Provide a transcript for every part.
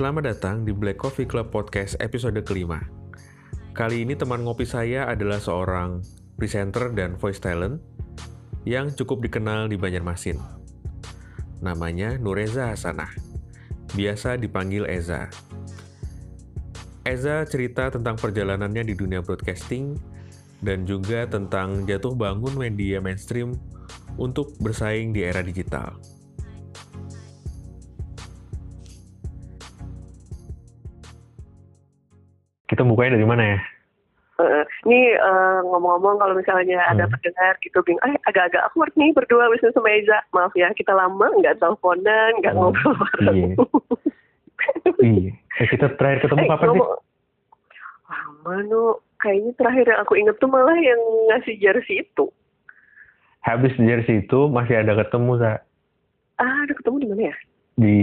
Selamat datang di Black Coffee Club Podcast episode kelima. Kali ini teman ngopi saya adalah seorang presenter dan voice talent yang cukup dikenal di Banjarmasin. Namanya Nureza Hasanah, biasa dipanggil Eza. Eza cerita tentang perjalanannya di dunia broadcasting dan juga tentang jatuh bangun media mainstream untuk bersaing di era digital. Kita bukanya dari mana ya? Uh, ini uh, ngomong-ngomong kalau misalnya ada Hmm. pendengar gitu bing, eh agak-agak awkward nih berdua wisnu sama Eza. Maaf ya, kita lama nggak teleponan, nggak Oh, ngobrol bareng. iya. Iya. Eh, kita terakhir ketemu Eh, kapan sih? Lama nu, kayaknya terakhir yang aku inget tuh malah yang ngasih jersey itu. Habis jersey itu masih ada ketemu sa Ah, ada ketemu di mana ya? di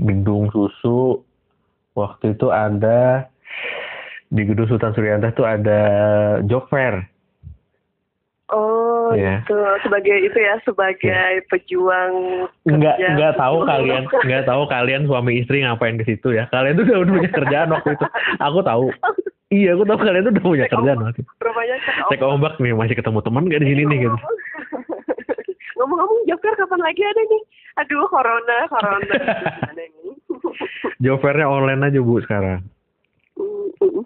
gedung susu. Waktu itu ada di gedung Sultan Suryanta tuh ada job fair. Oh, Iya. itu sebagai itu ya, sebagai pejuang Nggak kerja. nggak tahu kalian nggak tahu kalian suami istri ngapain ke situ ya. Kalian tuh udah punya kerjaan waktu itu. Aku tahu. Iya, aku tahu kalian tuh udah punya Cek kerjaan ombak. waktu itu. Cek Cek ombak nih masih ketemu teman nggak di sini nih gitu. Ngomong-ngomong Joker kapan lagi ada nih? Aduh, corona, corona. Fairnya online aja bu sekarang.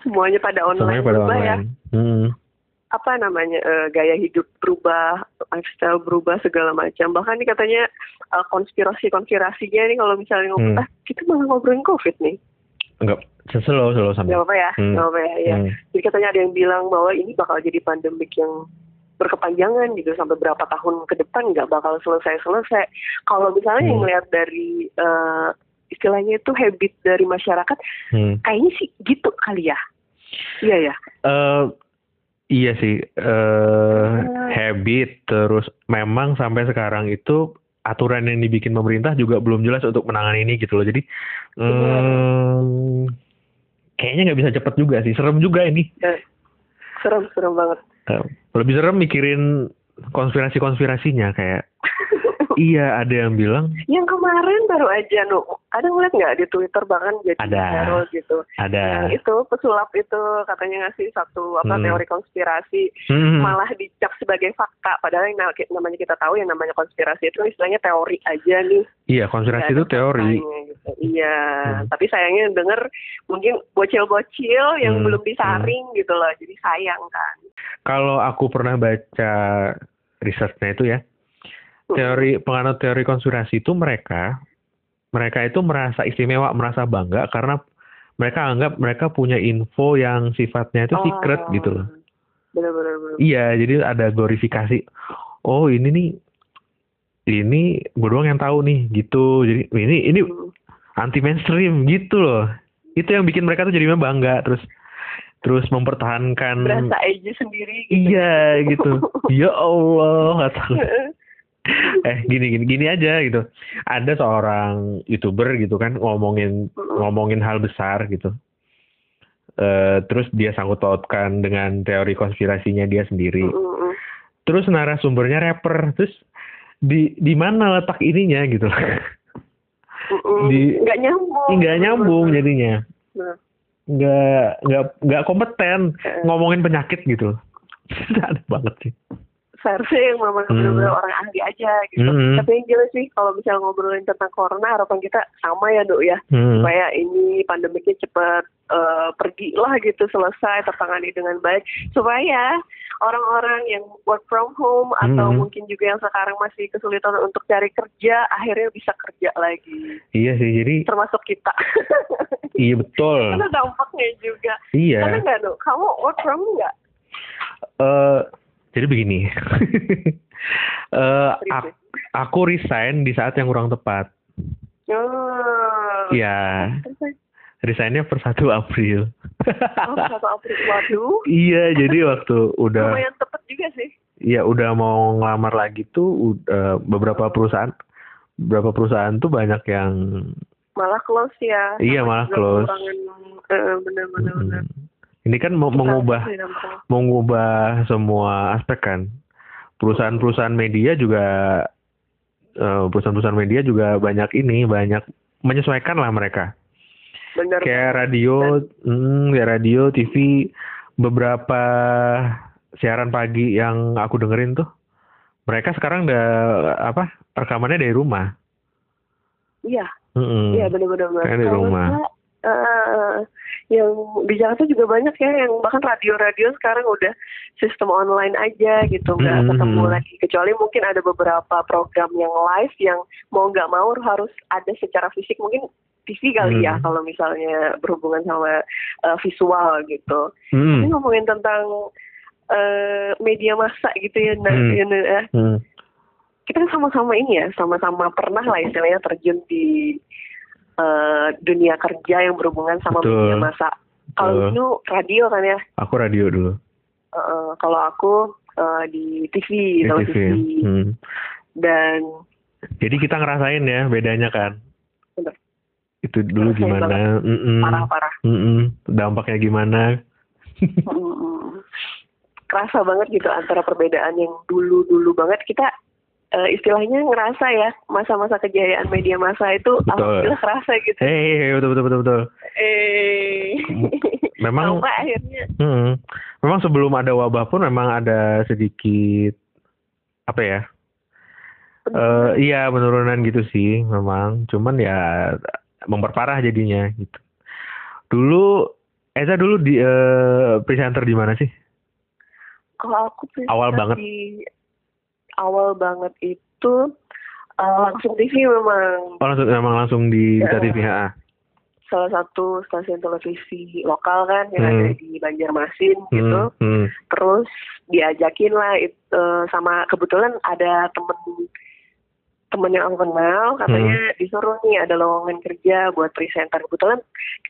Semuanya pada online Semuanya pada berubah ya. online. Hmm. Apa namanya eh, gaya hidup berubah, lifestyle berubah segala macam. Bahkan nih katanya eh, konspirasi-konspirasinya nih kalau misalnya ngomong, Hmm. ah kita malah ngobrolin COVID nih. Enggak, slow slow sampai. Apa-apa ya, Hmm. gak apa-apa ya. ya. Hmm. Jadi katanya ada yang bilang bahwa ini bakal jadi pandemik yang berkepanjangan gitu sampai berapa tahun ke depan nggak bakal selesai-selesai. Kalau misalnya yang Hmm. melihat dari eh, istilahnya itu habit dari masyarakat, Hmm. kayaknya sih gitu kali ya. Iya ya. eh iya sih eh habit terus memang sampai sekarang itu aturan yang dibikin pemerintah juga belum jelas untuk menangani ini gitu loh jadi em, kayaknya nggak bisa cepet juga sih serem juga ini Serem, serem banget. Eh, lebih serem mikirin konspirasi konspirasinya kayak iya ada yang bilang. Yang kemarin baru aja, nu, ada ngeliat nggak di Twitter bahkan jadi Ada. viral gitu. ada. Yang itu pesulap itu katanya ngasih satu apa Hmm. teori konspirasi. Hmm, malah dicap sebagai fakta. Padahal yang na- namanya kita tahu yang namanya konspirasi itu istilahnya teori aja nih. Iya konspirasi itu teori. gitu. iya. Hmm. tapi sayangnya denger mungkin bocil-bocil yang Hmm, belum disaring gitu loh. Jadi sayang kan. Kalau aku pernah baca researchnya itu ya Hmm. Teori penganut teori konspirasi itu mereka mereka itu merasa istimewa merasa bangga karena mereka anggap mereka punya info yang sifatnya itu secret Oh, gitu loh. Iya jadi ada glorifikasi. Oh ini nih ini gue doang yang tahu nih gitu. Jadi ini ini Hmm. anti mainstream gitu loh. Itu yang bikin mereka tuh jadi bangga terus terus mempertahankan berasa aja sendiri gitu. iya gitu. Ya Allah tahu eh gini gini gini aja gitu. Ada seorang youtuber gitu kan ngomongin ngomongin hal besar gitu. Eh terus dia sangkut pautkan dengan teori konspirasinya dia sendiri. Terus narasumbernya rapper. Terus di di mana letak ininya gitu. Di- nggak nyambung. nggak nyambung jadinya. Bener. nggak nggak nggak kompeten Eh. ngomongin penyakit gitu aneh banget sih versi yang memang Hmm. benar-benar orang ahli aja gitu. Hmm. Tapi yang jelas sih kalau misalnya ngobrolin tentang corona harapan kita sama ya dok ya Hmm. supaya ini pandemiknya cepat eh, pergi lah gitu selesai tertangani dengan baik supaya orang-orang yang work from home atau Hmm. mungkin juga yang sekarang masih kesulitan untuk cari kerja akhirnya bisa kerja lagi iya sih jadi termasuk kita iya betul karena dampaknya juga iya karena nggak dok kamu work from home nggak eh jadi begini. Ak- aku resign di saat yang kurang tepat. Oh, Iya, Terus, resignnya per 1 April. Oh, satu April. Waduh. iya, jadi waktu udah Lumayan tepat juga sih. ya udah mau ngelamar lagi tuh udah beberapa perusahaan beberapa perusahaan tuh banyak yang Malah close ya. Iya, malah close. pengurangan, eh, benar-benar. benar. Mm, ini kan mau Kita mengubah mengubah semua aspek kan. Perusahaan-perusahaan media juga eh, perusahaan-perusahaan media juga banyak ini, banyak menyesuaikan lah mereka. bener. kayak radio, hmm, ya radio, TV, beberapa siaran pagi yang aku dengerin tuh, mereka sekarang udah apa rekamannya dari rumah. Iya, iya bener-bener. Kayak di Kalau rumah. Eh, yang di Jakarta juga banyak ya yang bahkan radio-radio sekarang udah sistem online aja gitu nggak Mhm. ketemu lagi kecuali mungkin ada beberapa program yang live yang mau nggak mau harus ada secara fisik mungkin TV kali ya Mhm. kalau misalnya berhubungan sama eh, visual gitu. Mm. Ini ngomongin tentang eh, media massa gitu ya, nah, Hmm. ya, nah, Mm. kita kan sama-sama ini ya, sama-sama pernah lah istilahnya terjun di eh, dunia kerja yang berhubungan sama Betul. media massa. Kalau dulu radio kan ya, Aku radio dulu Eh, kalau aku eh, di TV, di televisi, TV. Mm. dan Jadi kita ngerasain ya bedanya kan. Bener. Itu dulu Ngerasain gimana? Mm-mm. parah-parah. Mm-mm. Dampaknya gimana? Mm, kerasa banget gitu antara perbedaan yang dulu-dulu banget kita eh, istilahnya ngerasa ya masa-masa kejayaan media massa itu Betul. alhamdulillah kerasa gitu. Hei, betul betul betul betul. Eh, Memang sampai akhirnya Hmm. Memang sebelum ada wabah pun memang ada sedikit apa ya? Eh iya penurunan gitu sih memang. Cuman ya memperparah jadinya gitu. Dulu Eza dulu di eh presenter di mana sih? kalau aku Awal banget. di awal banget itu eh, langsung TV memang Oh langsung memang langsung di Ya. TV ha. salah satu stasiun televisi lokal kan yang Hmm. ada di Banjarmasin gitu. Hmm, hmm. terus diajakin lah itu sama kebetulan ada temen temen yang aku kenal katanya Hmm. disuruh nih ada lowongan kerja buat presenter kebetulan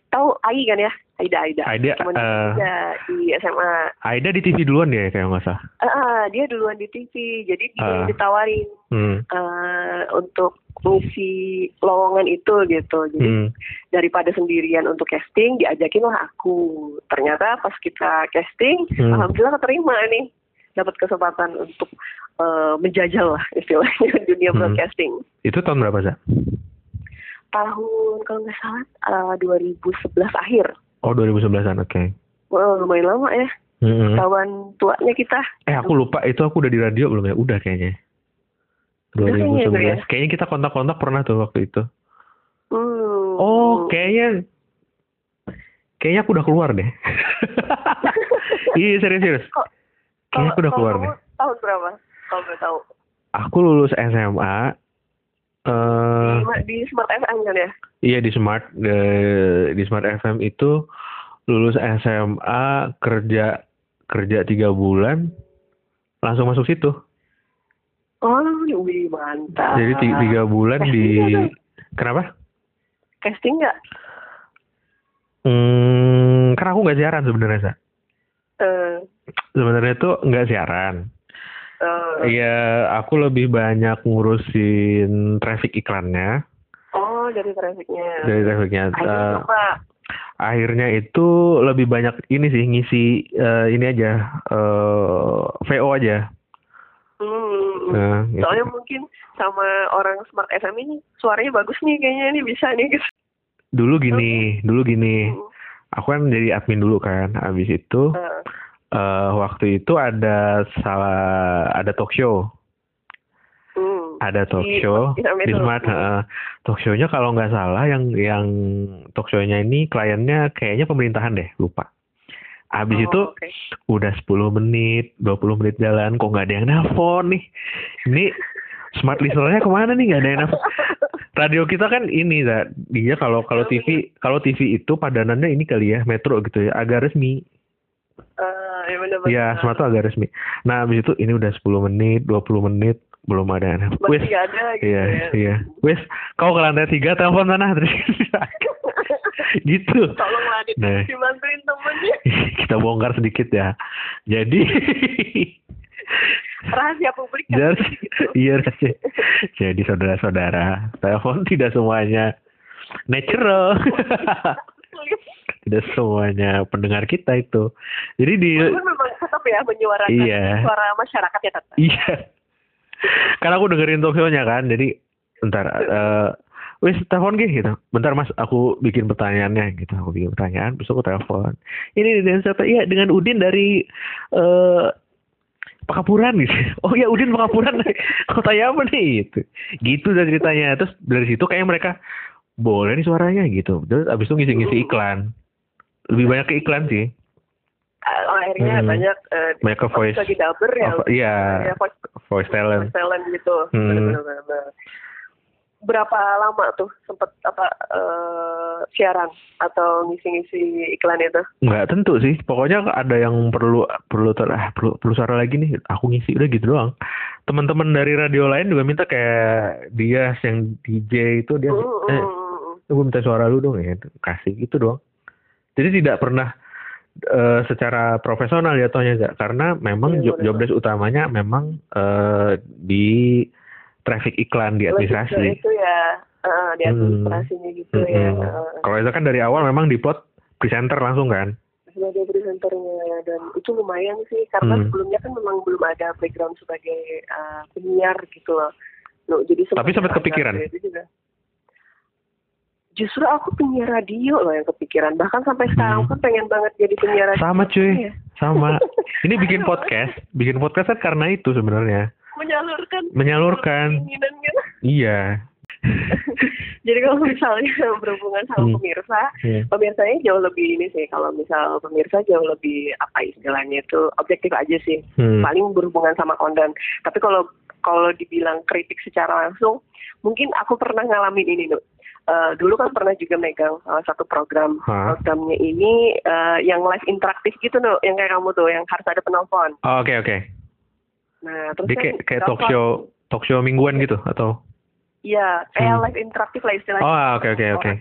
tahu Ai kan ya Aida Aida Aida, temen kerja di SMA Aida di TV duluan ya kayak nggak salah. Ah, ah, dia duluan di TV jadi dia Ah. ditawarin Hmm. eh, untuk ngisi lowongan itu gitu jadi Hmm. daripada sendirian untuk casting diajakin lah aku ternyata pas kita casting Hmm. alhamdulillah keterima nih dapat kesempatan untuk eh, menjajal lah istilahnya dunia Hmm. broadcasting Itu tahun berapa sih? tahun kalau nggak salah eh, 2011 akhir Oh 2011an, oke. Wah, lumayan lama ya Hmm. kawan tuanya kita Eh aku lupa itu aku udah di radio belum ya? Udah kayaknya. Udah kayaknya 2011. itu ya. Kayaknya kita kontak-kontak pernah tuh waktu itu. hmm. Oh, kayaknya kayaknya aku udah keluar deh. iya serius serius. Kok- Kayaknya aku udah keluar kamu deh. tahun berapa kalau nggak tahu Aku lulus SMA. eh di, di Smart FM kan ya iya di Smart eh, di Smart FM itu lulus SMA kerja kerja tiga bulan langsung masuk situ. oh wih mantap Jadi ti- tiga bulan di kenapa? casting nggak Hmm, karena aku nggak siaran sebenarnya, Sa. Sebenarnya tuh nggak siaran. eh, Iya, aku lebih banyak ngurusin traffic iklannya oh dari trafficnya dari trafficnya. Akhirnya coba akhirnya itu lebih banyak ini sih ngisi eh, ini aja eh, VO aja. hmm, Nah, gitu. soalnya mungkin sama orang Smart FM ini suaranya bagus nih kayaknya ini bisa nih gitu dulu gini, dulu gini. Hmm, Aku kan jadi admin dulu kan. Habis itu eh, eh, waktu itu ada salah ada talk show. hmm. ada talk Di- show di Smart di itu. Smart heeh. talk show-nya kalau nggak salah yang yang talk show-nya ini kliennya kayaknya pemerintahan deh lupa habis Oh, itu oke. udah 10 menit 20 menit jalan kok nggak ada yang nelfon nih ini smart listener-nya ke mana nih nggak ada yang nelfon radio kita kan ini Za. dia kalau kalau TV kalau TV itu padanannya ini kali ya metro gitu ya agak resmi Eh, ya ya smart tuh agak resmi nah habis itu ini udah 10 menit 20 menit belum ada nggak ada gitu Iya, ya iya. Wes, kau ke lantai tiga telepon sana terus gitu. tolonglah di- Nah. dibantuin temennya Kita bongkar sedikit ya. Jadi, rahasia publik kan jadi iya Raja. Jadi saudara-saudara, telepon tidak semuanya natural. Tidak semuanya pendengar kita itu. Jadi di Walaupun memang tetap ya menyuarakan Iya. suara masyarakat ya tetap iya. Karena aku dengerin talk show-nya kan, jadi bentar eh wes telepon gih gitu. Bentar mas aku bikin pertanyaannya gitu. Aku bikin pertanyaan terus aku telepon. Ini dengan siapa? Iya dengan Udin dari eh Pakapuran gitu. Oh ya Udin Pakapuran. Kota apa nih gitu. Gitu dari ceritanya. Terus dari situ kayak mereka boleh nih suaranya gitu. Terus abis itu ngisi-ngisi iklan lebih banyak ke iklan sih Oh, akhirnya Hmm. banyak eh, banyak ke voice lagi dubber ya. iya ya voice, voice talent voice talent gitu. Hmm. Berapa lama tuh sempet apa eh, siaran atau ngisi-ngisi iklan itu? nggak tentu sih pokoknya ada yang perlu perlu ter ah, perlu perlu suara lagi nih aku ngisi udah gitu doang teman-teman dari radio lain juga minta kayak dia yang DJ itu dia Hmm, eh hmm, gue minta suara lu dong ya kasih gitu doang jadi tidak pernah eh, secara profesional jatuhnya Zak. karena memang Iya, job, desk utamanya memang eh, di traffic iklan di administrasi Itu ya eh, di Hmm. administrasinya gitu ya. Mm-mm. Eh, kalau itu kan dari awal memang diplot presenter langsung kan sebagai presenternya dan itu lumayan sih karena Hmm. sebelumnya kan memang belum ada background sebagai eh, penyiar gitu loh. Loh, jadi Tapi sempat kepikiran? itu juga. Justru aku penyiar radio loh yang kepikiran. Bahkan sampai sekarang Hmm. pun pengen banget jadi penyiar radio. sama cuy Iya. sama ini bikin Aduh. podcast bikin podcast kan karena itu sebenarnya Menyalurkan. Menyalurkan. Gitu. iya Jadi kalau misalnya berhubungan sama Hmm. pemirsa, Iya. pemirsanya jauh lebih ini sih. Kalau misal pemirsa jauh lebih apa istilahnya itu objektif aja sih. Hmm. paling berhubungan sama konten. Tapi kalau kalau dibilang kritik secara langsung, mungkin aku pernah ngalamin ini tuh. Eh, dulu kan pernah juga megang salah satu program. Hah? Programnya ini eh, yang live interaktif gitu loh, yang kayak kamu tuh, yang harus ada penelpon. Oh, oke oke Nah, terus dia kayak kan kayak talk telepon. show talk show mingguan gitu atau Iya, kayak Hmm. live interaktif lah istilahnya. oh oke oke oke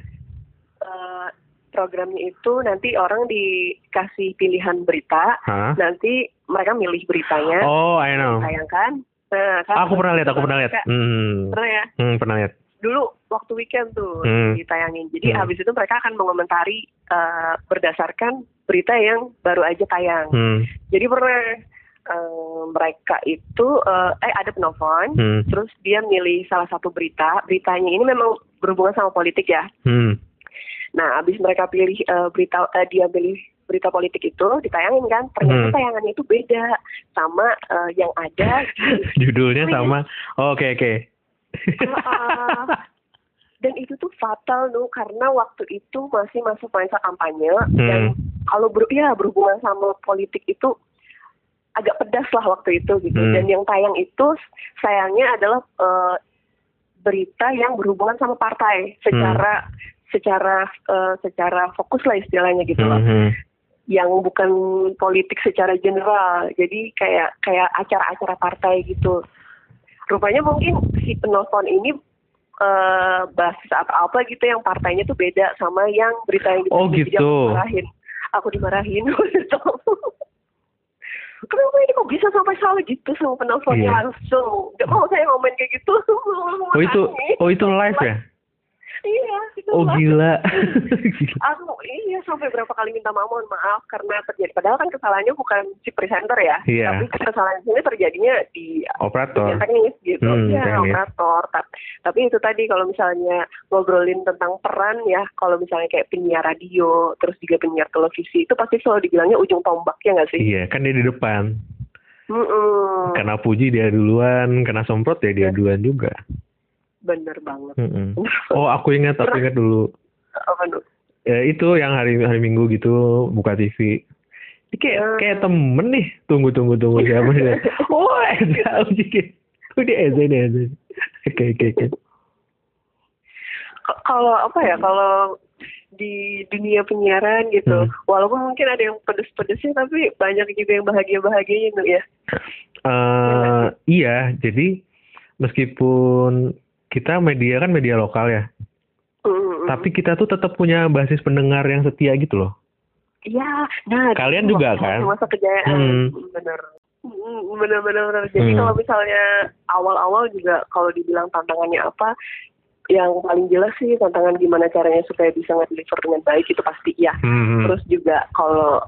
Eh, programnya itu nanti orang dikasih pilihan berita, Hah? nanti mereka milih beritanya, oh I know tayangkan. Nah, kan aku pernah lihat aku pernah lihat hmm Pernah ya? hmm pernah lihat dulu waktu weekend tuh Hmm. ditayangin. Jadi Hmm. habis itu mereka akan mengomentari eh, berdasarkan berita yang baru aja tayang. hmm Jadi pernah eh, mereka itu eh, eh ada penelpon, hmm terus dia milih salah satu berita. Beritanya ini memang berhubungan sama politik ya. hmm Nah, habis mereka pilih eh, berita eh, dia pilih berita politik itu ditayangin kan, ternyata Hmm. tayangannya itu beda sama eh, yang ada judulnya sama oh, oke oke Ah, dan itu tuh fatal nu karena waktu itu masih masuk masa kampanye dan Hmm. kalau ber ya berhubungan sama politik itu agak pedas lah waktu itu gitu Hmm. dan yang tayang itu sayangnya adalah eh, berita yang berhubungan sama partai secara secara eh, secara fokus lah istilahnya gitu loh Hmm, hmm. yang bukan politik secara general jadi kayak kayak acara-acara partai gitu rupanya mungkin si penelpon ini eh basis atau apa gitu yang partainya tuh beda sama yang berita yang Oh, gitu. aku dimarahin aku dimarahin gitu. Kenapa ini kok bisa sampai salah gitu sama penelponnya Iya. langsung? Gak mau saya ngomong kayak gitu. oh itu oh itu live ya Iya. itu oh live. gila Aku iya sampai berapa kali minta maaf mohon maaf karena terjadi padahal kan kesalahannya bukan si presenter ya Iya. tapi kesalahan ini terjadinya di operator teknis gitu Hmm, ya teknis. operator Ta- tapi itu tadi kalau misalnya ngobrolin tentang peran ya kalau misalnya kayak penyiar radio terus juga penyiar televisi itu pasti selalu dibilangnya ujung tombak ya nggak sih iya kan dia di depan Mm-mm. kena puji dia duluan kena semprot ya dia Iya. duluan juga bener banget. Mm-mm. oh aku ingat aku ingat dulu. Apa tuh ya itu yang hari hari minggu gitu buka TV Ini kayak Hmm. kayak temen nih tunggu tunggu tunggu siapa sih oh Eza dia Eza ini Eza oke oke. Oke kalau apa ya kalau di dunia penyiaran gitu Hmm. walaupun mungkin ada yang pedes-pedesnya tapi banyak juga yang bahagia-bahagianya tuh ya. Eh, iya jadi meskipun kita media kan media lokal ya Mm-mm. tapi kita tuh tetap punya basis pendengar yang setia gitu loh Iya, nah Kalian juga waktu kan? Masa kejayaan, Hmm. bener. Bener-bener. bener. Jadi Hmm. kalau misalnya awal-awal juga kalau dibilang tantangannya apa, yang paling jelas sih tantangan gimana caranya supaya bisa nge-deliver dengan baik itu pasti ya. Hmm. Terus juga kalau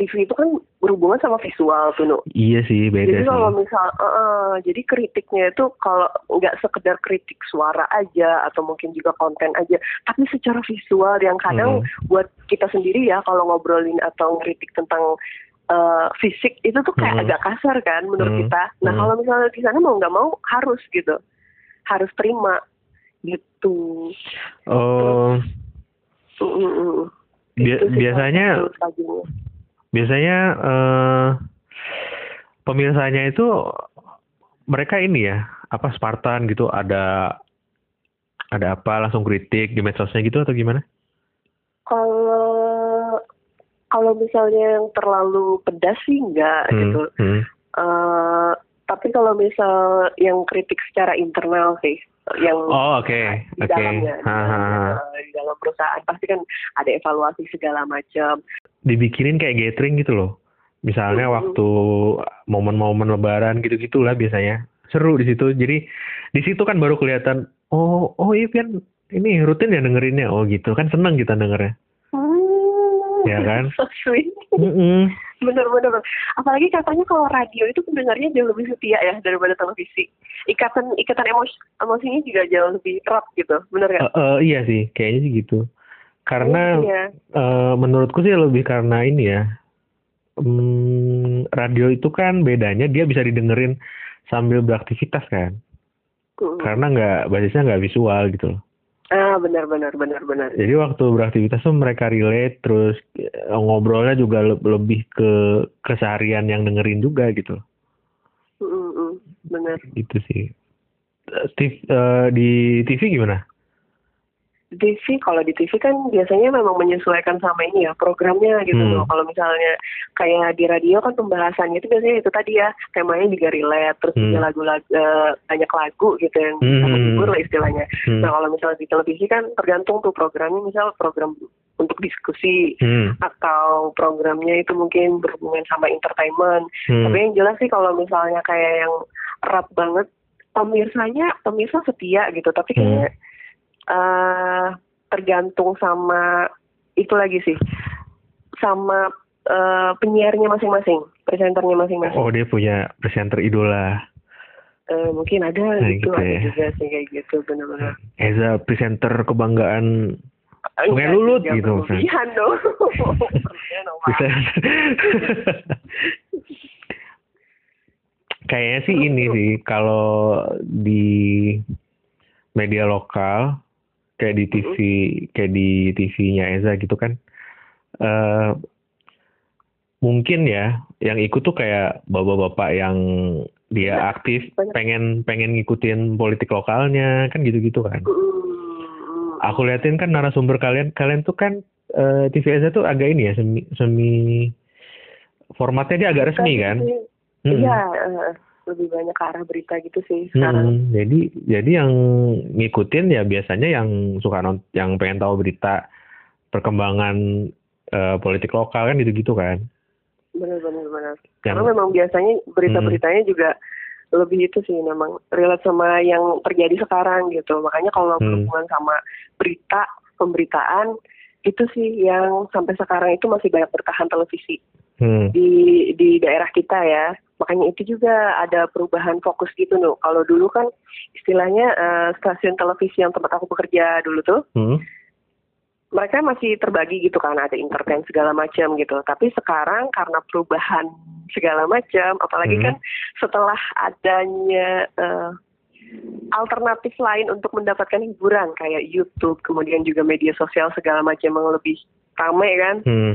TV itu kan berhubungan sama visual tuh, Nuk. Iya sih, beda Jadi sih. kalau misal, eh, jadi kritiknya itu kalau nggak sekedar kritik suara aja atau mungkin juga konten aja, tapi secara visual yang kadang Hmm. buat kita sendiri ya kalau ngobrolin atau ngeritik tentang eh, fisik itu tuh kayak Hmm. agak kasar kan menurut Hmm. kita. Nah Hmm. kalau misalnya di sana mau nggak mau harus gitu, harus terima gitu. Oh, Mm, mm, mm. Bia- biasanya. Biasanya eh pemirsanya itu mereka ini ya, apa Spartan gitu ada ada apa langsung kritik di medsosnya gitu atau gimana? Kalau kalau misalnya yang terlalu pedas sih enggak Hmm, gitu. hmm. Eh, tapi kalau misal yang kritik secara internal sih, yang Oh, oke, di oke. dalamnya, di, dalamnya, ha. eh, di dalam perusahaan pasti kan ada evaluasi segala macam. Dibikinin kayak gathering gitu loh. Misalnya Hmm. waktu momen-momen lebaran gitu-gitulah biasanya. Seru di situ. Jadi di situ kan baru kelihatan oh, oh iya kan ini rutin ya dengerinnya. Oh gitu. Kan seneng kita dengernya. Hmm, Ya kan? so sweet. Mm-mm. Bener-bener. Apalagi katanya kalau radio itu pendengarnya jauh lebih setia ya daripada televisi. Ikatan ikatan emosi emosinya juga jauh lebih erat gitu. Bener kan? eh, iya sih, kayaknya sih gitu. Karena Iya. eh, menurutku sih lebih karena ini ya. hmm, radio itu kan bedanya dia bisa didengerin sambil beraktivitas kan. Mm. Karena nggak basisnya nggak visual gitu loh. Ah benar benar benar benar. Jadi waktu beraktivitas tuh mereka relate terus eh, ngobrolnya juga le- lebih ke keseharian yang dengerin juga gitu. Mm. Benar. Gitu sih. Eh, Steve, eh, di TV gimana? TV kalau di TV kan biasanya memang menyesuaikan sama ini ya programnya gitu Hmm. loh. Kalau misalnya kayak di radio kan pembahasannya itu biasanya itu tadi ya temanya juga relate terus Hmm. juga lagu-lagu eh, banyak lagu gitu yang bisa Hmm. menghibur lah istilahnya. Hmm. Nah kalau misalnya di televisi kan tergantung tuh programnya misal program untuk diskusi Hmm. atau programnya itu mungkin berhubungan sama entertainment. Hmm. Tapi yang jelas sih kalau misalnya kayak yang erat banget pemirsanya pemirsa setia gitu tapi Hmm. Eh tergantung sama itu lagi sih sama eh, penyiarnya masing-masing presenternya masing-masing Oh dia punya presenter idola. Eh, mungkin ada Nah, gitu, gitu ada ya. juga sih kayak gitu benar-benar Eza presenter kebanggaan Sungai Enggak, Lulut jangan gitu, Fran. berlebihan dong presenter. Kayaknya sih ini sih kalau di media lokal kayak di TV kayak di TV-nya Eza gitu kan eh mungkin ya yang ikut tuh kayak bapak-bapak yang dia Banyak, aktif pengen pengen ngikutin politik lokalnya kan gitu-gitu kan. Hmm, Aku liatin kan narasumber kalian kalian tuh kan eh, TV Eza tuh agak ini ya semi semi formatnya dia agak resmi kan. Mm-mm. Iya, eh, lebih banyak ke arah berita gitu sih Mm-mm. sekarang. Jadi jadi yang ngikutin ya biasanya yang suka non yang pengen tahu berita perkembangan eh, politik lokal kan gitu-gitu kan. Benar-benar benar. Yang Karena memang biasanya berita-beritanya juga lebih itu sih memang relate sama yang terjadi sekarang gitu. Makanya kalau Hmm. berhubungan sama berita, pemberitaan itu sih yang sampai sekarang itu masih banyak bertahan televisi hmm, di di daerah kita ya. Makanya itu juga ada perubahan fokus gitu loh. Kalau dulu kan istilahnya eh, stasiun televisi yang tempat aku bekerja dulu tuh hmm, mereka masih terbagi gitu kan ada entertain segala macam gitu tapi sekarang karena perubahan segala macam apalagi Hmm. kan setelah adanya eh, alternatif lain untuk mendapatkan hiburan kayak YouTube kemudian juga media sosial segala macam yang lebih ramai kan hmm.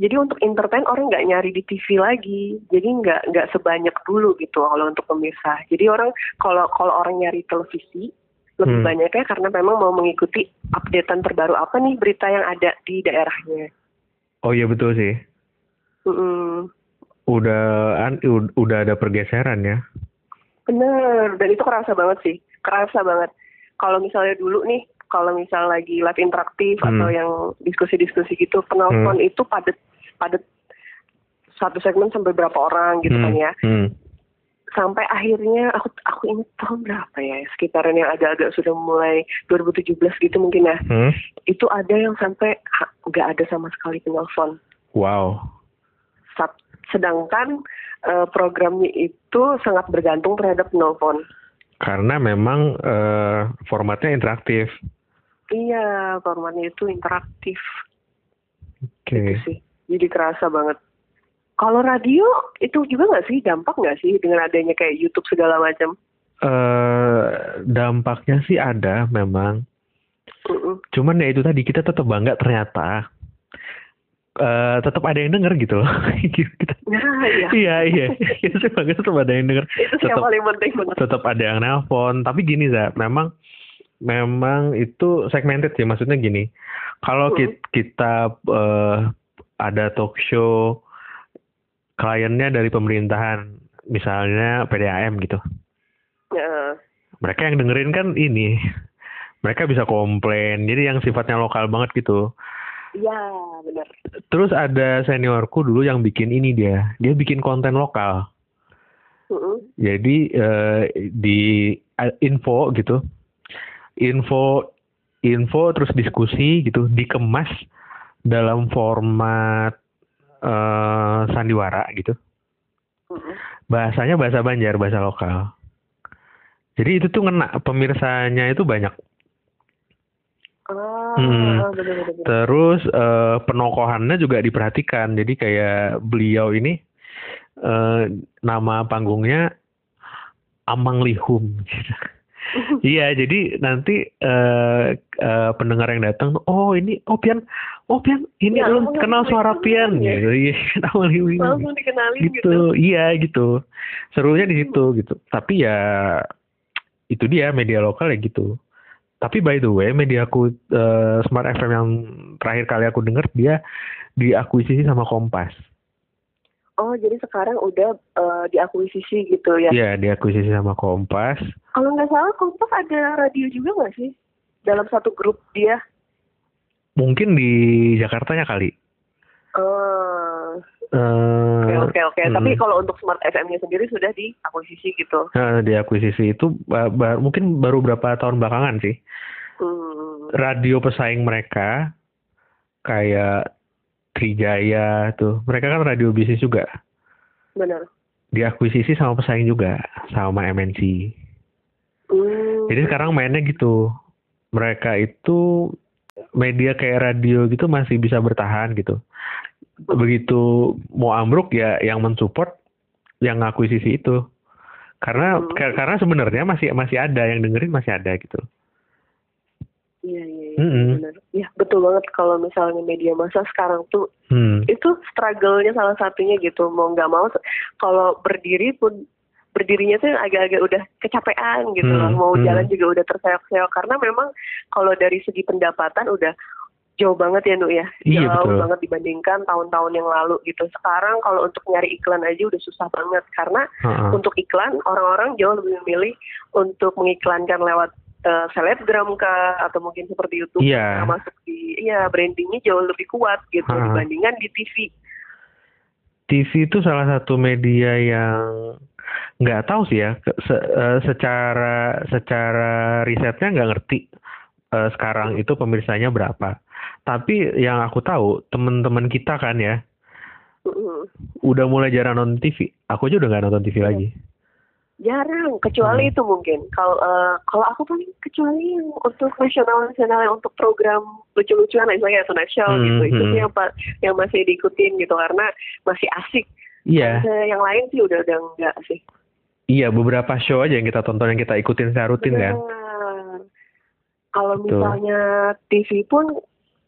Jadi untuk entertain orang nggak nyari di TV lagi jadi nggak nggak sebanyak dulu gitu kalau untuk pemirsa jadi orang kalau kalau orang nyari televisi lebih Hmm. banyaknya karena memang mau mengikuti updatean terbaru apa nih berita yang ada di daerahnya Oh iya betul sih. Mm-mm. Udah an, ud- udah ada pergeseran ya. bener dan itu kerasa banget sih kerasa banget kalau misalnya dulu nih kalau misal lagi live interaktif Hmm. atau yang diskusi-diskusi gitu penonton itu padat padat satu segmen sampai berapa orang gitu hmm. kan ya Hmm. sampai akhirnya aku aku ingat tahun berapa ya sekitaran yang agak-agak sudah mulai 2017 gitu mungkin ya Hmm. itu ada yang sampai nggak ada sama sekali penelpon Wow. Sat- sedangkan eh, programnya itu sangat bergantung terhadap penelpon. Karena memang eh, formatnya interaktif. Iya, formatnya itu interaktif Oke. gitu sih. Jadi kerasa banget. Kalau radio itu juga nggak sih dampak nggak sih dengan adanya kayak YouTube segala macam? eh dampaknya sih ada memang. Mm-mm. Cuman ya itu tadi kita tetap bangga ternyata eh tetap ada yang denger gitu loh. Kita- Nah, iya. iya iya. Kita sih bangga tetap ada yang denger. itu sih yang Tetap paling penting banget. tetap ada yang nelpon. Tapi gini za, memang memang itu segmented sih. Maksudnya gini, kalau Hmm. ki- kita eh, ada talk show kliennya dari pemerintahan, misalnya PDAM gitu. Ya. mereka yang dengerin kan ini mereka bisa komplain jadi yang sifatnya lokal banget gitu Iya, benar. terus ada seniorku dulu yang bikin ini dia dia bikin konten lokal Mm-mm. jadi eh, di eh, info gitu info info terus diskusi gitu dikemas dalam format eh, sandiwara gitu bahasanya bahasa Banjar bahasa lokal jadi itu tuh ngena pemirsanya itu banyak Hmm. Terus eh, penokohannya juga diperhatikan. Jadi kayak beliau ini eh, nama panggungnya Amang Lihum. Iya, jadi nanti eh, eh, pendengar yang datang, oh ini, oh Pian, oh Pian, ini Ya, lu Amang kenal suara Pian, ya. gitu. Iya, Lihum. ini. Langsung dikenalin gitu. gitu. Iya gitu. Serunya di situ gitu. Tapi ya itu dia media lokal ya gitu. Tapi by the way, media aku eh, Smart FM yang terakhir kali aku denger dia diakuisisi sama Kompas. Oh, jadi sekarang udah eh, diakuisisi gitu ya. Iya, diakuisisi sama Kompas. Kalau nggak salah Kompas ada radio juga nggak sih? Dalam satu grup dia. Mungkin di Jakartanya kali. Oh, Eh, oke oke oke. hmm. Tapi kalau untuk Smart FM-nya sendiri sudah diakuisisi gitu. eh, diakuisisi itu ba- ba- mungkin baru berapa tahun belakangan sih. Hmm. radio pesaing mereka kayak Trijaya tuh mereka kan radio bisnis juga Benar. diakuisisi sama pesaing juga sama MNC Hmm. jadi sekarang mainnya gitu mereka itu media kayak radio gitu masih bisa bertahan gitu begitu mau ambruk ya yang mensupport yang ngakuisisi itu karena Hmm. ka- karena sebenarnya masih masih ada yang dengerin masih ada gitu Iya iya iya. Mm-mm. Benar. Ya betul banget kalau misalnya media massa sekarang tuh hmm. itu struggle-nya salah satunya gitu mau nggak mau kalau berdiri pun berdirinya tuh agak-agak udah kecapean gitu Hmm, loh mau hmm. jalan juga udah terseok-seok karena memang kalau dari segi pendapatan udah jauh banget ya Nu ya Iya, jauh betul. banget dibandingkan tahun-tahun yang lalu gitu sekarang kalau untuk nyari iklan aja udah susah banget karena Ha-ha. untuk iklan orang-orang jauh lebih memilih untuk mengiklankan lewat eh, selebgram kah atau mungkin seperti YouTube yang masuk di iya brandingnya jauh lebih kuat gitu Ha-ha. dibandingkan di TV TV itu salah satu media yang nggak tahu sih ya se- eh, secara secara risetnya nggak ngerti eh, sekarang itu pemirsanya berapa. Tapi yang aku tahu teman-teman kita kan ya udah mulai jarang nonton TV. Aku aja udah nggak nonton TV lagi. jarang kecuali Hmm. itu mungkin kalau eh, kalau aku paling kecuali yang untuk nasional nasional yang untuk program lucu-lucuan misalnya Show Hmm, gitu itu hmm. sih yang yang masih diikutin gitu karena masih asik Iya, Eh, yang lain sih udah udah enggak sih iya beberapa show aja yang kita tonton yang kita ikutin secara rutin kan. Benar. Kalau misalnya TV pun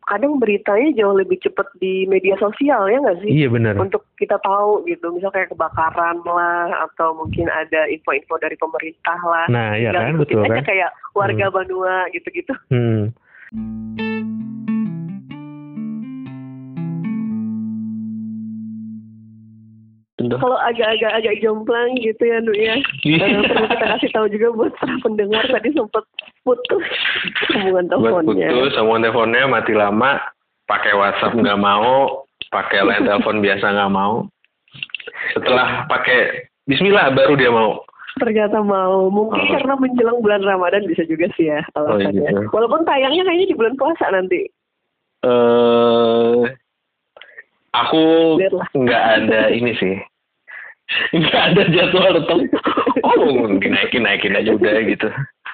kadang beritanya jauh lebih cepat di media sosial ya nggak sih? Iya benar. Untuk kita tahu gitu, misal kayak kebakaran lah atau mungkin ada info-info dari pemerintah lah. Nah, iya kan betul aja kan. kayak warga Banua gitu-gitu. Hmm. Kalau agak-agak agak jomplang gitu ya Nu ya. Iya. Perlu kita kasih tahu juga buat para pendengar tadi sempat putus hubungan buat teleponnya. putus sambungan teleponnya mati lama pakai WhatsApp nggak mau pakai line telepon biasa nggak mau setelah pakai Bismillah baru dia mau Ternyata mau. Mungkin Oh. karena menjelang bulan Ramadan bisa juga sih ya Oh, alasannya. gitu. Walaupun tayangnya kayaknya di bulan puasa nanti. eh Aku Lihatlah. nggak ada ini sih. Nggak ada jadwal tetap. Oh, dinaikin naikin aja udah gitu.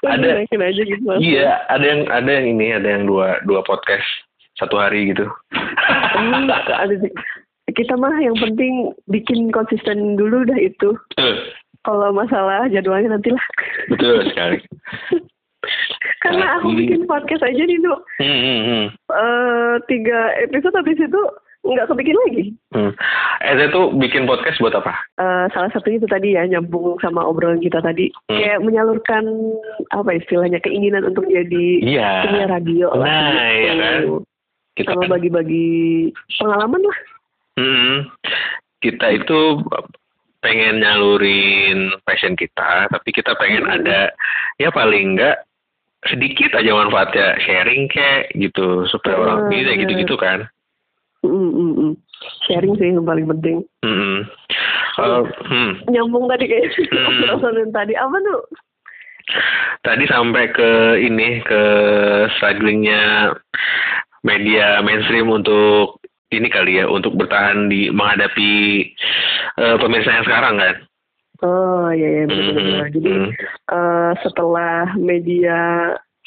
Ada Naikin aja gitu iya, ada yang ada yang ini, ada yang dua dua podcast satu hari gitu. Ada sih. kita mah yang penting bikin konsisten dulu dah itu kalau masalah jadwalnya nantilah betul sekali. karena aku bikin podcast aja nih Nu Hmm, hmm, hmm. Eh, tiga episode habis itu nggak kebikin lagi Hmm. Eza tuh bikin podcast buat apa? Eh, salah satunya itu tadi ya nyambung sama obrolan kita tadi Hmm. kayak menyalurkan apa istilahnya keinginan untuk jadi Iya. penyiar radio lah Nah, gitu. iya kan? Kita sama kan, bagi-bagi pengalaman lah Hmm. kita itu pengen nyalurin passion kita, tapi kita pengen Hmm. ada ya paling enggak sedikit aja manfaatnya sharing kayak gitu supaya orang bisa gitu-gitu kan. Mm, mm, mm. sharing sih yang paling penting Hmm. Eh, hmm. nyambung tadi kayak obrolan tadi apa tuh Tadi sampai ke ini ke strugglingnya media mainstream untuk ini kali ya untuk bertahan di menghadapi eh, pemirsa yang sekarang kan. oh iya iya benar-benar Hmm, jadi hmm. eh, setelah media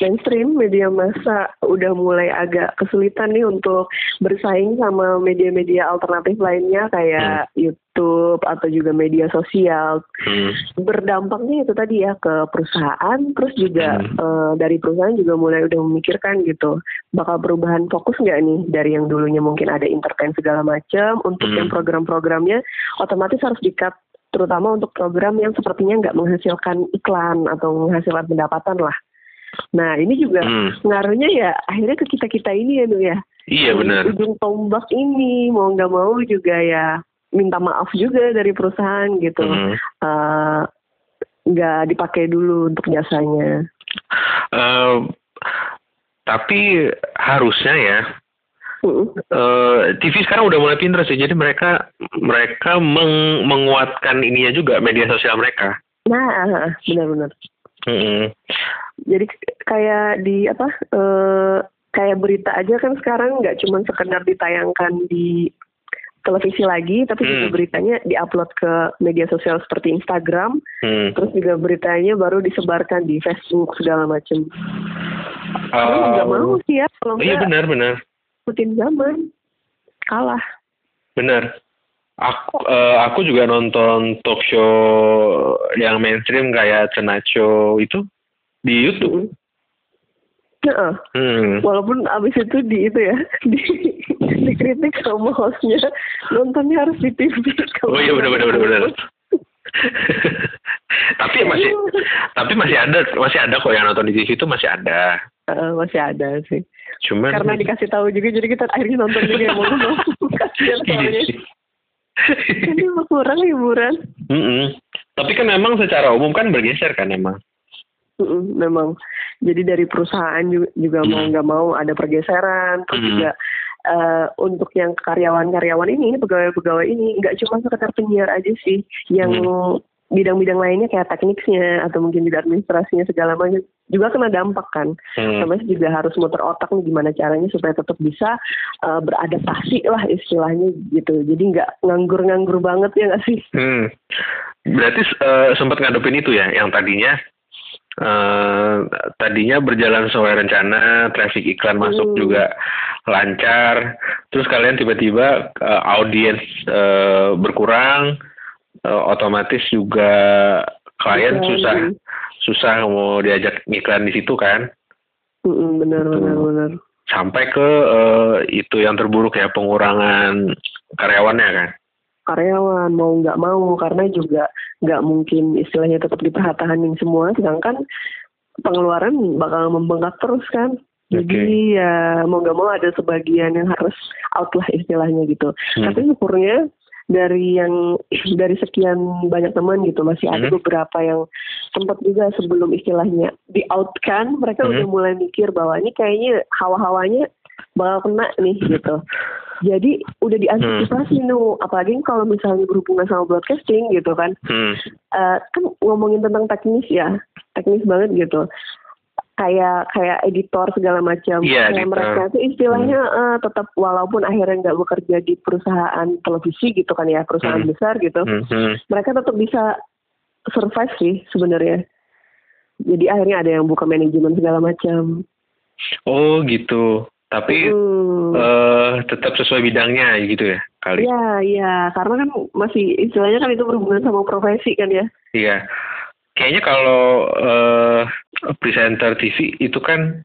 mainstream, media massa udah mulai agak kesulitan nih untuk bersaing sama media-media alternatif lainnya kayak YouTube atau juga media sosial. Hmm. Berdampaknya itu tadi ya ke perusahaan, terus juga Hmm. eh, dari perusahaan juga mulai udah memikirkan gitu, bakal perubahan fokus nggak nih dari yang dulunya mungkin ada entertain segala macam untuk Hmm. yang program-programnya otomatis harus di-cut terutama untuk program yang sepertinya nggak menghasilkan iklan atau menghasilkan pendapatan lah. Nah ini juga Hmm. pengaruhnya ya akhirnya ke kita kita ini ya Nu ya. Iya benar. Ujung tombak ini mau nggak mau juga ya minta maaf juga dari perusahaan gitu. Hmm. Eh, nggak dipakai dulu untuk jasanya. Eh, tapi harusnya ya Mm. eh, TV sekarang udah mulai pinter sih. Jadi mereka mereka meng- menguatkan ininya juga media sosial mereka. Nah benar-benar. Hmm. Jadi kayak di apa? eh, kayak berita aja kan sekarang nggak cuma sekedar ditayangkan di televisi lagi, tapi juga Hmm. beritanya diupload ke media sosial seperti Instagram, Hmm. terus juga beritanya baru disebarkan di Facebook segala macam. Karena mau nggak Oh. mau sih ya, kalau Iya benar benar ikutin zaman kalah. benar. Aku eh, aku juga nonton talk show yang mainstream kayak Tonight Show itu di YouTube. Heeh. Hmm. Walaupun abis itu di itu ya, di, dikritik sama hostnya, nontonnya harus di TV. Oh iya benar benar benar benar. tapi masih tapi masih ada masih ada kok yang nonton di TV itu masih ada. Heeh, masih ada sih. Cuman Karena dikasih tahu juga, jadi kita akhirnya nonton juga ya mau nggak mah kurang hiburan. Mm-mm. Tapi kan memang secara umum kan bergeser kan emang. Mm-mm, memang. Jadi dari perusahaan juga, juga mau nggak mau ada pergeseran, terus juga eh, untuk yang karyawan-karyawan ini, pegawai-pegawai ini nggak cuma sekedar penyiar aja sih, yang Hmm. Bidang-bidang lainnya kayak tekniknya atau mungkin juga administrasinya segala macam juga kena dampak kan. Hmm. Sama juga harus muter otak nih gimana caranya supaya tetap bisa eh, beradaptasi lah istilahnya gitu. Jadi nggak nganggur-nganggur banget ya nggak sih? Hmm. Berarti eh, sempat ngadepin itu ya, yang tadinya eh tadinya berjalan sesuai rencana, traffic iklan masuk Hmm. juga lancar, terus kalian tiba-tiba eh, audiens eh, berkurang, eh, otomatis juga klien Iklan. susah susah mau diajak iklan di situ kan, benar Betul. benar benar. sampai ke eh, itu yang terburuk ya pengurangan karyawannya kan. karyawan mau nggak mau karena juga nggak mungkin istilahnya tetap dipertahanin semua sedangkan pengeluaran bakal membengkak terus kan jadi ya mau nggak mau ada sebagian yang harus out lah istilahnya gitu Hmm. tapi syukurnya dari yang dari sekian banyak teman gitu masih ada Hmm. beberapa yang sempat juga sebelum istilahnya di out kan mereka Hmm. udah mulai mikir bahwa ini kayaknya hawa-hawanya bakal kena nih gitu jadi udah diantisipasi nu apalagi kalau misalnya berhubungan sama broadcasting gitu kan Hmm. Eh, kan ngomongin tentang teknis ya teknis banget gitu kayak kayak editor segala macam. Iya, kayak editor. mereka itu istilahnya eh, tetap walaupun akhirnya nggak bekerja di perusahaan televisi gitu kan ya perusahaan Hmm. besar gitu, Hmm, hmm. mereka tetap bisa survive sih sebenarnya. Jadi akhirnya ada yang buka manajemen segala macam. Oh gitu. Tapi Hmm. eh tetap sesuai bidangnya gitu ya kali. Iya, iya, karena kan masih istilahnya kan itu berhubungan sama profesi kan ya. Iya. Kayaknya kalau eh presenter TV itu kan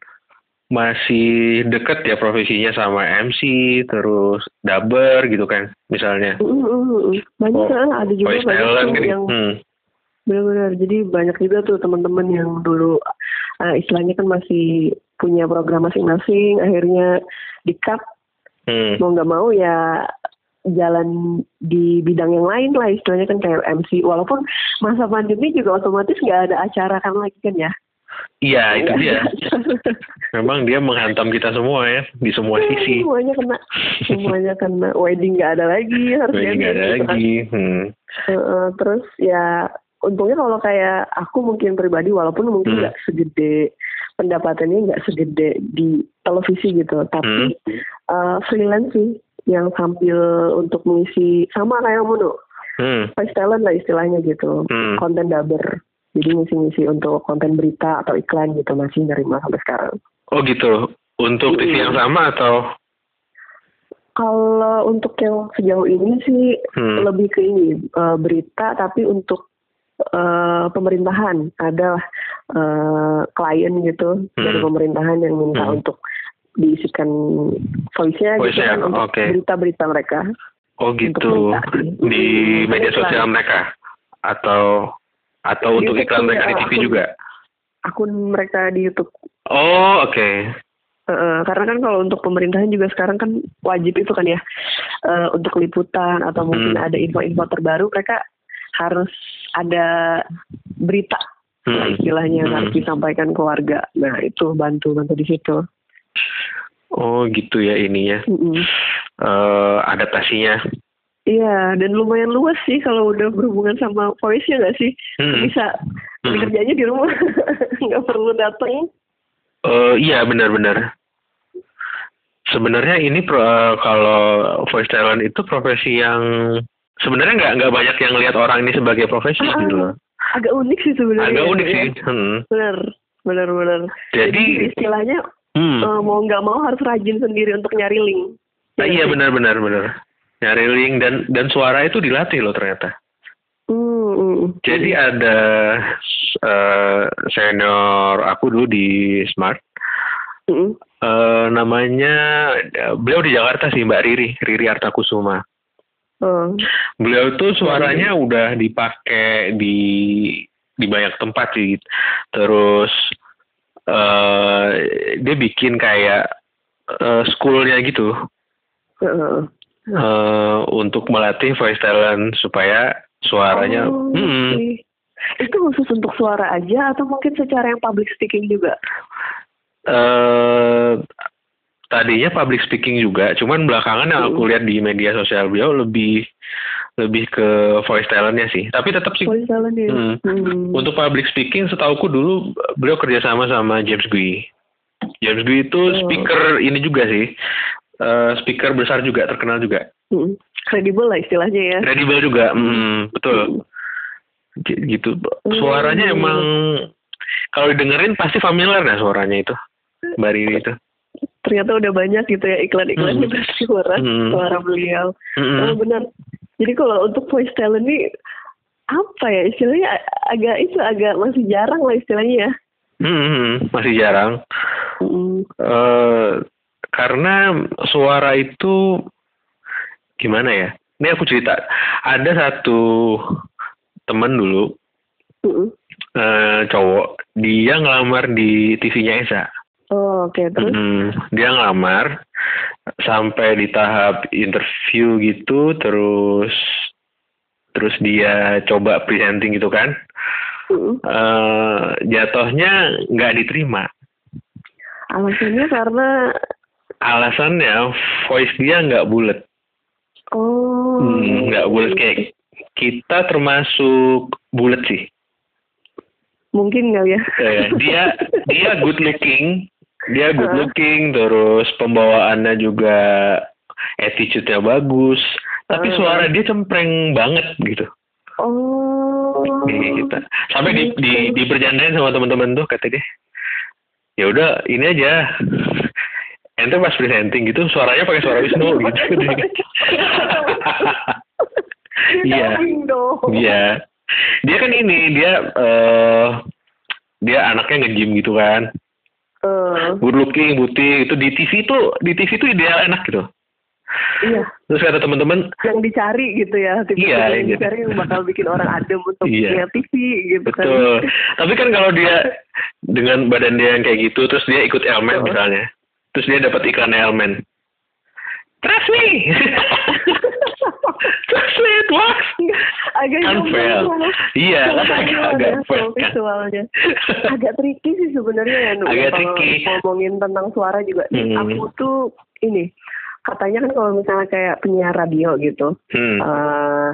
masih deket ya profesinya sama MC terus dubber gitu kan misalnya. Mm, mm, mm. Banyak Oh, kan, ada juga banyak talent kan. yang Hmm. benar-benar. Jadi banyak juga tuh teman-teman yang dulu eh, istilahnya kan masih punya program masing-masing, akhirnya di cut Hmm. mau nggak mau ya jalan di bidang yang lain lah istilahnya kan kayak MC walaupun masa pandemi juga otomatis nggak ada acara kan lagi kan ya Iya itu dia. Memang dia menghantam kita semua ya di semua sisi. semuanya kena semuanya kena wedding nggak ada lagi harus Lagi nggak ada gitu kan. lagi. Hmm. Heeh, terus ya untungnya kalau kayak aku mungkin pribadi walaupun mungkin Hmm. nggak segede pendapatannya nggak segede di televisi gitu tapi eh, freelance sih yang sambil untuk mengisi sama kayak Mono Hmm. voice talent lah istilahnya gitu Hmm. konten dubber jadi ngisi-ngisi untuk konten berita atau iklan gitu masih nerima sampai sekarang Oh gitu. Untuk TV yang sama atau? kalau untuk yang sejauh ini sih Hmm. lebih ke ini eh, berita tapi untuk eh, pemerintahan ada eh, klien gitu dari Hmm. pemerintahan yang minta Hmm. untuk diisikan voice-nya gitu Voice-nya, kan untuk oke. berita-berita mereka. Oh gitu. berita. Di media sosial mereka atau atau Di untuk YouTube iklan mereka di TV akun- juga? Akun mereka di YouTube. Oh oke. Eh, karena kan kalau untuk pemerintahan juga sekarang kan wajib itu kan ya eh, untuk liputan atau mungkin Hmm. ada info-info terbaru mereka harus ada berita Hmm. istilahnya Hmm. harus disampaikan ke warga. Nah itu bantu bantu di situ. Oh gitu ya ininya. Mm-mm. Eh adaptasinya. Iya dan lumayan luas sih kalau udah berhubungan sama voice ya nggak sih Hmm. bisa Hmm. kerjanya di rumah nggak perlu datang. Eh, iya benar-benar. Sebenarnya ini pro- eh, kalau voice talent itu profesi yang sebenarnya nggak nggak banyak yang lihat orang ini sebagai profesi Ah, gitu loh. Agak unik sih sebenarnya. Agak unik ya. sih. Hmm. Benar benar benar. Jadi, istilahnya hmm. eh, mau nggak mau harus rajin sendiri untuk nyari link. Ah, iya benar-benar benar. Nyari link dan dan suara itu dilatih loh ternyata. Hmm, hmm. Jadi ada eh, senior aku dulu di Smart. Hmm. eh namanya beliau di Jakarta sih Mbak Riri, Riri Artakusuma. Oh. Beliau tuh suaranya udah dipakai di di banyak tempat sih. Terus eh dia bikin kayak eh, schoolnya gitu Heeh. eh untuk melatih voice talent supaya suaranya Oh, Hmm, oke. Itu khusus untuk suara aja atau mungkin secara yang public speaking juga? eh tadinya public speaking juga, cuman belakangan yang aku lihat di media sosial beliau lebih lebih ke voice talentnya sih. Tapi tetap sih Voice talent ya? Hmm. Hmm. untuk public speaking, setauku dulu beliau kerjasama sama James Gui. James Gui itu Oh. speaker ini juga sih, eh, speaker besar juga, terkenal juga, Hmm. Kredibel lah istilahnya ya. kredibel juga, hmm, betul. G- Gitu. Suaranya Hmm. emang kalau didengerin pasti familiar dah suaranya itu, Mbak Riri itu. Ternyata udah banyak gitu ya iklan-iklan Hmm. suara Hmm. suara beliau. Mm-mm. Oh benar. Jadi kalau untuk voice talent ini apa ya istilahnya agak itu agak masih jarang lah istilahnya ya. Hmm, masih jarang. Hmm. eh karena suara itu gimana ya? Ini aku cerita. Ada satu temen dulu Hmm. eh cowok, dia ngelamar di TV-nya Esa. Oh, oke terus. Mm, dia ngelamar sampai di tahap interview gitu, terus terus dia coba presenting gitu kan. Hmm. eh jatuhnya nggak diterima. Alasannya karena Alasannya voice dia nggak bulat. oh Hmm, nggak bulat kayak kita termasuk bulat sih. Mungkin kali ya. Eh, dia dia good looking, dia good looking, terus pembawaannya juga attitude-nya bagus, tapi Uh. suara dia cempreng banget gitu. Oh. Gitu. Sampai di, di diperjandain sama teman-teman tuh kata dia. Ya udah ini aja. Ente pas presenting gitu suaranya pakai suara Wisnu gitu. Iya. Iya. Dia kan ini dia eh dia anaknya nge-gym gitu kan. Eh, Good looking, putih itu di TV tuh di TV tuh ideal enak gitu. iya. Terus kata teman-teman, Yang dicari gitu ya. Tipe Iya, yang iya. dicari yang bakal bikin orang adem untuk Iya. lihat TV gitu kan. betul. Tapi kan kalau dia dengan badan dia yang kayak gitu, terus dia ikut Elmen Betul. misalnya, terus dia dapat iklan Elmen. Trust me. It works. agak Kan malah. Iya, agak agak soal kan. visualnya. agak tricky sih sebenarnya ya Nu, Agak kalau tricky. ngomongin tentang suara juga. Hmm. Aku tuh ini katanya kan kalau misalnya kayak penyiar radio gitu. Hmm. eh,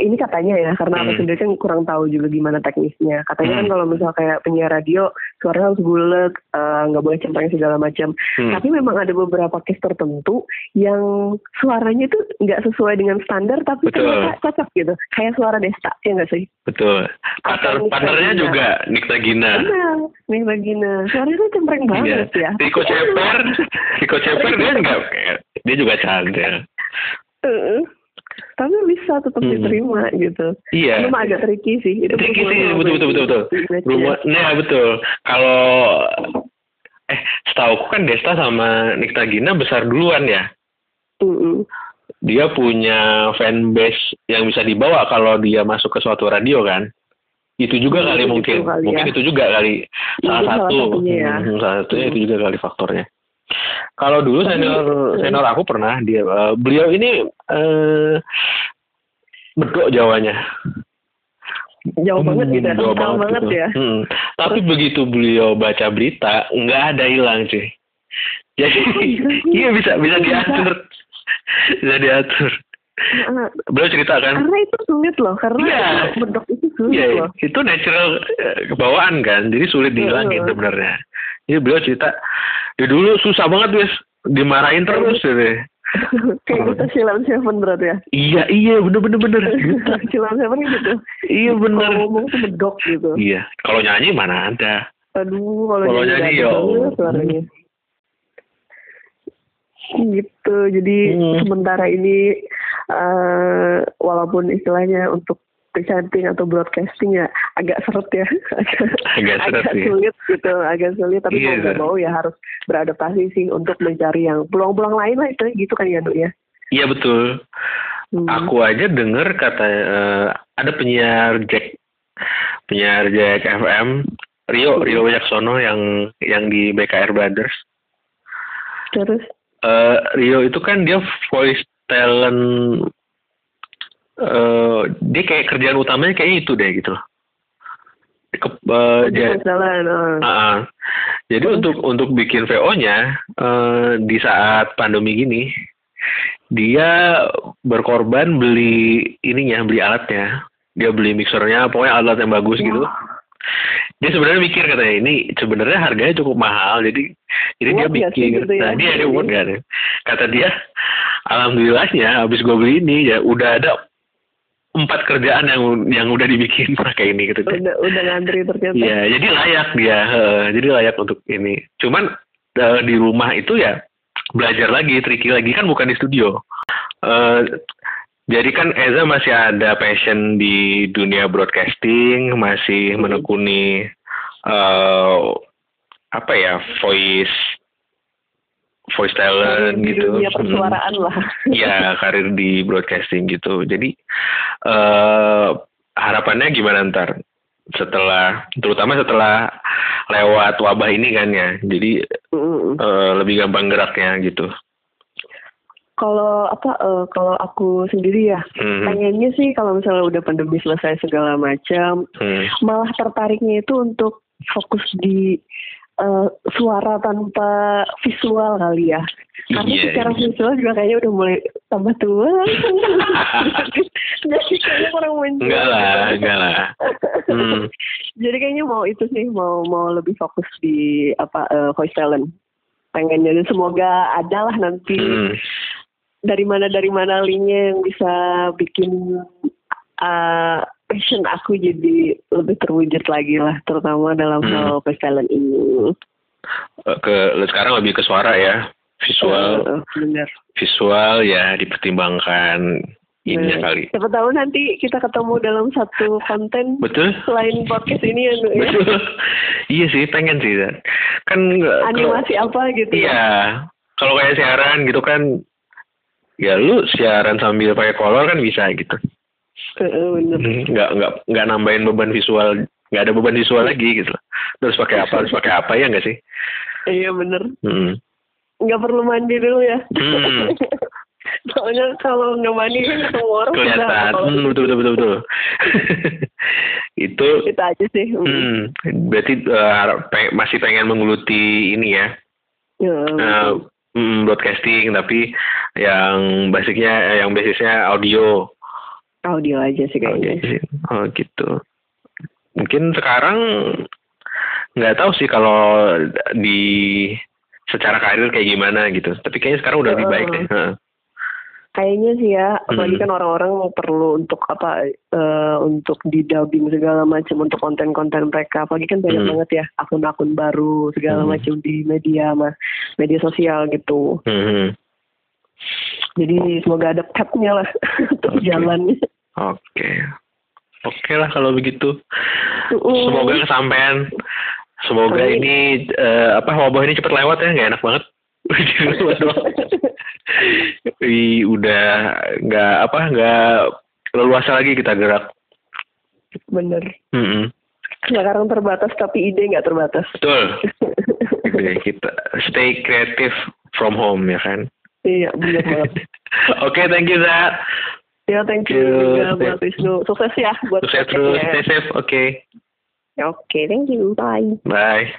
ini katanya ya karena aku Hmm. sendiri kan kurang tahu juga gimana teknisnya. Katanya kan Hmm. kalau misalnya kayak penyiar radio suaranya harus bulat, eh, nggak boleh cempreng segala macam. Hmm. Tapi memang ada beberapa case tertentu yang suaranya tuh nggak sesuai dengan standar tapi Betul. ternyata cocok gitu. Kayak suara Desta, ya nggak sih? Betul. Partner, Nikta partnernya Gina. juga Nikta Gina. Benar, nih Bagina. Suaranya tuh cempreng Iya. banget ya. Rico Ceper, Rico Ceper dia enggak dia juga cantik. Heeh. Tapi bisa tetap Hmm. diterima gitu. Iya. Cuma agak tricky sih. Itu Tricky sih, betul betul betul betul. Rumah, nah betul. Kalau eh setahu kan Desta sama Nikta Gina besar duluan ya. Mm-mm. Dia punya fanbase yang bisa dibawa kalau dia masuk ke suatu radio kan. Itu juga Hmm, kali itu mungkin. kali mungkin ya. itu juga kali salah satu. satunya ya. Hmm, salah satunya Hmm. itu juga kali faktornya. Kalau dulu senior senior aku pernah dia eh, beliau ini eh bedok Jawanya. Jauh banget gitu ya. Jauh Kental banget gitu. ya. Hmm. Tapi begitu beliau baca berita, nggak ada hilang cuy. Jadi iya bisa bisa diatur, bisa diatur. Nah, Beliau cerita kan, Karena itu sulit loh. Karena Iya. bedok itu sulit iya loh. itu natural eh, kebawaan kan, jadi sulit dihilangin sebenarnya. Jadi beliau cerita, ya dulu susah banget wes, dimarahin terus gitu. Kayak kita Silam Seven berarti ya. Iya iya bener bener bener. Gitu. Silam Seven gitu. iya bener. Kalau ngomong tuh bedok gitu. Iya, kalau nyanyi mana ada. Aduh, kalau nyanyi, nggak ya suaranya. Gitu. Jadi Hmm. sementara ini eh walaupun istilahnya untuk presenting atau broadcasting ya agak seret ya, Agak seret, agak iya. sulit gitu, agak sulit. Tapi mau Iya. nggak mau ya harus beradaptasi sih untuk mencari yang peluang-peluang lain lah itu gitu kan ya, Dok ya. Iya betul. Hmm. Aku aja denger kata eh, ada penyiar Jack penyiar Jack FM Rio Rio Wicaksono yang yang di BKR Brothers. Terus Eh, Rio itu kan dia voice talent eh dia kayak kerjaan utamanya kayak itu deh gitu loh. Ke, dia- jalan. Ah, ah. Jadi untuk untuk bikin VO-nya eh, di saat pandemi gini, dia berkorban beli ininya, beli alatnya. Dia beli mixernya, pokoknya alat yang bagus gitu. Dia sebenarnya mikir katanya ini sebenarnya harganya cukup mahal, jadi jadi dia bikin. gitu ya? Nah dia worth nggak deh? Kata dia, alhamdulillahnya habis gue beli ini ya udah ada empat kerjaan yang yang udah dibikin pakai ini gitu. Udah udah ngantri ternyata. Iya, jadi layak dia. heeh, jadi layak untuk ini. Cuman eh, di rumah itu ya belajar lagi, tricky lagi kan bukan di studio. Eh, jadi kan Eza masih ada passion di dunia broadcasting, masih menekuni eh apa ya voice voice talent Di gitu. dunia Hmm. persuaraan lah. Iya, karir di broadcasting gitu. Jadi eh harapannya gimana ntar setelah terutama setelah lewat wabah ini kan ya. Jadi Mm. eh, lebih gampang geraknya gitu. Kalau apa eh, kalau aku sendiri ya Hmm. pengennya sih kalau misalnya udah pandemi selesai segala macam Hmm. malah tertariknya itu untuk fokus di eh, suara tanpa visual kali ya Karena Iya, secara iya. visual juga kayaknya udah mulai tambah tua. Jadi kayaknya kurang muncul. Enggak lah, enggak lah. Hmm. Jadi kayaknya mau itu sih, mau mau lebih fokus di apa eh, voice talent. Pengennya dan semoga ada lah nanti Hmm. dari mana dari mana linknya yang bisa bikin uh, passion aku jadi lebih terwujud lagi lah, terutama dalam Hmm. hal talent ini. Eh, Ke sekarang lebih ke suara ya. Visual, Eh, bener. visual ya dipertimbangkan ininya Bener. kali. Siapa tahu nanti kita ketemu dalam satu konten Betul? selain podcast ini ya, ya. Betul. iya sih, pengen sih. Kan kalau- Animasi apa gitu ya. Iya. Kalau kayak siaran gitu kan ya lu siaran sambil pakai kolor kan bisa gitu. Nggak nggak nggak nambahin beban visual nggak ada beban visual lagi gitu loh. Terus pakai apa harus pakai apa ya nggak sih? Iya bener. Hmm. Nggak perlu mandi dulu ya. Hmm. Soalnya kalau nggak mandi kan ketemu orang Kelihatan. Hmm, betul betul betul betul. itu Itu aja sih. hmm, berarti pe- masih pengen menggeluti ini ya. Ya, hmm, broadcasting tapi yang basicnya yang basisnya audio. Audio aja sih kayaknya. Oh gitu. Mungkin sekarang nggak tahu sih kalau di secara karir kayak gimana gitu. Tapi kayaknya sekarang udah lebih baik deh. Kayaknya sih ya, apalagi Hmm. kan orang-orang perlu untuk apa eh, untuk di dubbing segala macam untuk konten-konten mereka. Apalagi kan banyak Hmm. banget ya akun-akun baru segala Hmm. macam di media mas media sosial gitu. Mhm. Jadi semoga ada path-nya lah untuk Oke. jalannya. Oke. Oke lah kalau begitu. Mm. Semoga kesampaian. Semoga Amin. ini eh, apa wabah ini cepat lewat ya, nggak enak banget. Ih, udah nggak apa nggak leluasa lagi kita gerak. Bener. Mm-mm. Sekarang terbatas tapi ide nggak terbatas. Betul. Gitu ya, kita stay creative from home ya kan. Iya bener banget. Oke, thank you Zat. Ya thank you juga buat Wisnu. Sukses ya buat Sukses terus, podcastnya. stay safe. Oke, Oke, thank you. Bye. bye.